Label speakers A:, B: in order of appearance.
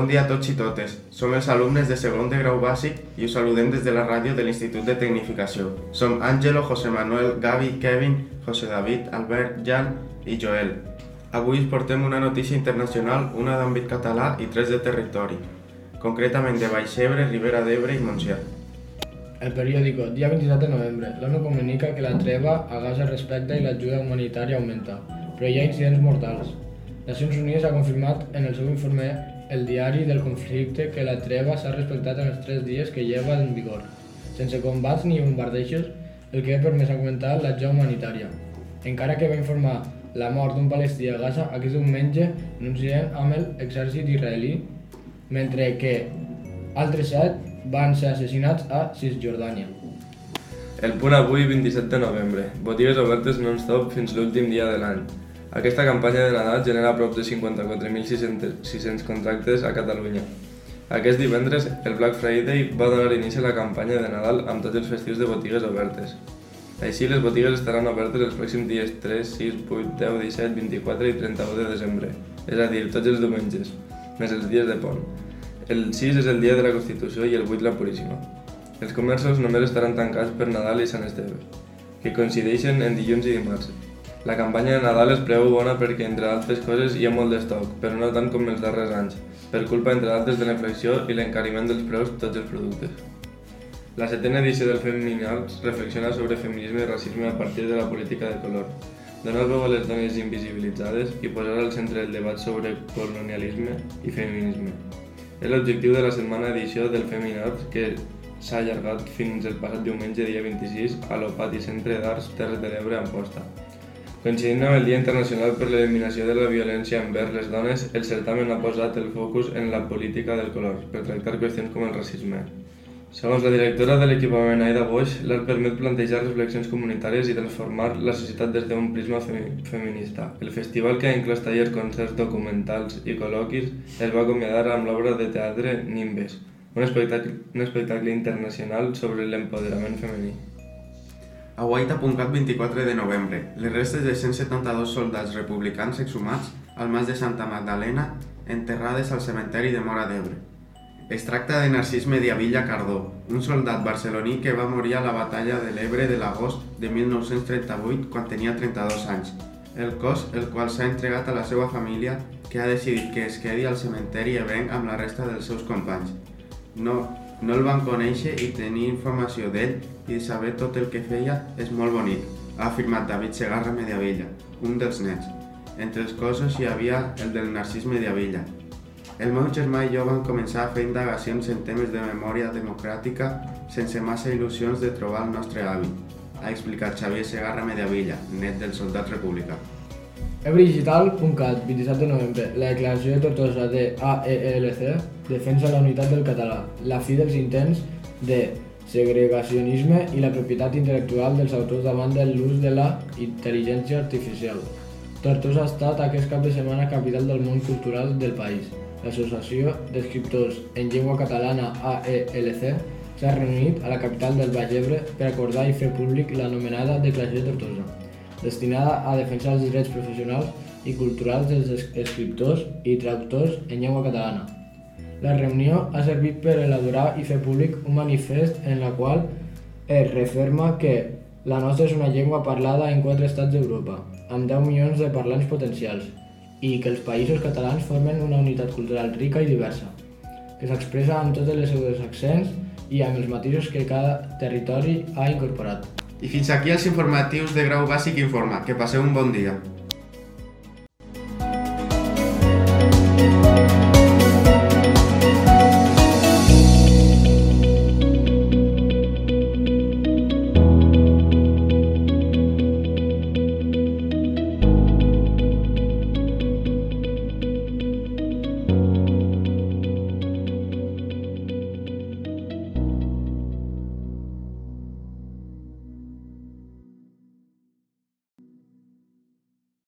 A: Bon dia a tots i totes. Som els alumnes de segon de grau bàsic i us saludem des de la ràdio de l'Institut de Tecnificació. Som Àngelo, José Manuel, Gavi, Kevin, José David, Albert, Jan i Joel. Avui us portem una notícia internacional, una d'àmbit català i tres de territori, concretament de Baixebre, Ribera d'Ebre i Montsià.
B: El periòdico, dia 27 de novembre, l'ONU comunica que la treva a Gaza respecta i l'ajuda humanitària augmenta, però hi ha incidents mortals. Nacions Unides ha confirmat en el seu informe el diari del conflicte que la treva s'ha respectat en els tres dies que lleva en vigor, sense combats ni bombardejos, el que ha permès augmentar l'ajuda humanitària. Encara que va informar la mort d'un palestí a Gaza aquest diumenge en un incident amb l'exèrcit israelí, mentre que altres set van ser assassinats a Cisjordània.
C: El punt avui, 27 de novembre. Botigues obertes non-stop fins l'últim dia de l'any. Aquesta campanya de Nadal genera prop de 54.600 contractes a Catalunya. Aquest divendres, el Black Friday va donar inici a la campanya de Nadal amb tots els festius de botigues obertes. Així, les botigues estaran obertes els pròxims dies 3, 6, 8, 10, 17, 24 i 31 de desembre, és a dir, tots els diumenges, més els dies de pont. El 6 és el dia de la Constitució i el 8 la Puríssima. Els comerços només estaran tancats per Nadal i Sant Esteve, que coincideixen en dilluns i dimarts, la campanya de Nadal es preveu bona perquè, entre altres coses, hi ha molt d'estoc, però no tant com els darrers anys, per culpa, entre altres, de la inflació i l'encariment dels preus tots els productes. La setena edició del Feminals reflexiona sobre feminisme i racisme a partir de la política de color, donar veu a les dones invisibilitzades i posar al centre el debat sobre colonialisme i feminisme. És l'objectiu de la setmana edició del Feminals que s'ha allargat fins el passat diumenge dia 26 a l'Opati Centre d'Arts Terres de l'Ebre a Amposta. Coincidint amb el Dia Internacional per l'Eliminació de la Violència envers les dones, el certamen ha posat el focus en la política del color, per tractar qüestions com el racisme. Segons la directora de l'equipament Aida Bosch, l'art permet plantejar reflexions comunitàries i transformar la societat des d'un prisma feminista. El festival, que ha inclòs tallers, concerts, documentals i col·loquis, es va acomiadar amb l'obra de teatre Nimbes, un espectacle, un espectacle internacional sobre l'empoderament femení.
A: Aguaita.cat 24 de novembre. Les restes de 172 soldats republicans exhumats al mas de Santa Magdalena enterrades al cementeri de Mora d'Ebre. Es tracta de Narcís Mediavilla Cardó, un soldat barceloní que va morir a la batalla de l'Ebre de l'agost de 1938 quan tenia 32 anys. El cos, el qual s'ha entregat a la seva família, que ha decidit que es quedi al cementeri ebrenc amb la resta dels seus companys. No, no el van conèixer i tenir informació d'ell i saber tot el que feia és molt bonic, ha afirmat David Segarra Mediavilla, un dels nets. Entre els cossos hi havia el del Narcís Mediavilla. El meu germà i jo vam començar a fer indagacions en temes de memòria democràtica sense massa il·lusions de trobar el nostre avi, ha explicat Xavier Segarra Mediavilla, net del soldat republicà.
B: Ebridigital.cat, 27 de novembre. La declaració de Tortosa de AELC defensa la unitat del català, la fi dels intents de segregacionisme i la propietat intel·lectual dels autors davant de l'ús de la intel·ligència artificial. Tortosa ha estat aquest cap de setmana capital del món cultural del país. L'Associació d'Escriptors en Llengua Catalana AELC s'ha reunit a la capital del Baix Ebre per acordar i fer públic l'anomenada Declaració de Tortosa destinada a defensar els drets professionals i culturals dels escriptors i traductors en llengua catalana. La reunió ha servit per elaborar i fer públic un manifest en la qual es referma que la nostra és una llengua parlada en quatre estats d'Europa, amb 10 milions de parlants potencials, i que els països catalans formen una unitat cultural rica i diversa, que s'expressa amb tots els seus accents i amb els matisos que cada territori ha incorporat.
A: I fins aquí els informatius de grau bàsic informa. Que passeu un bon dia.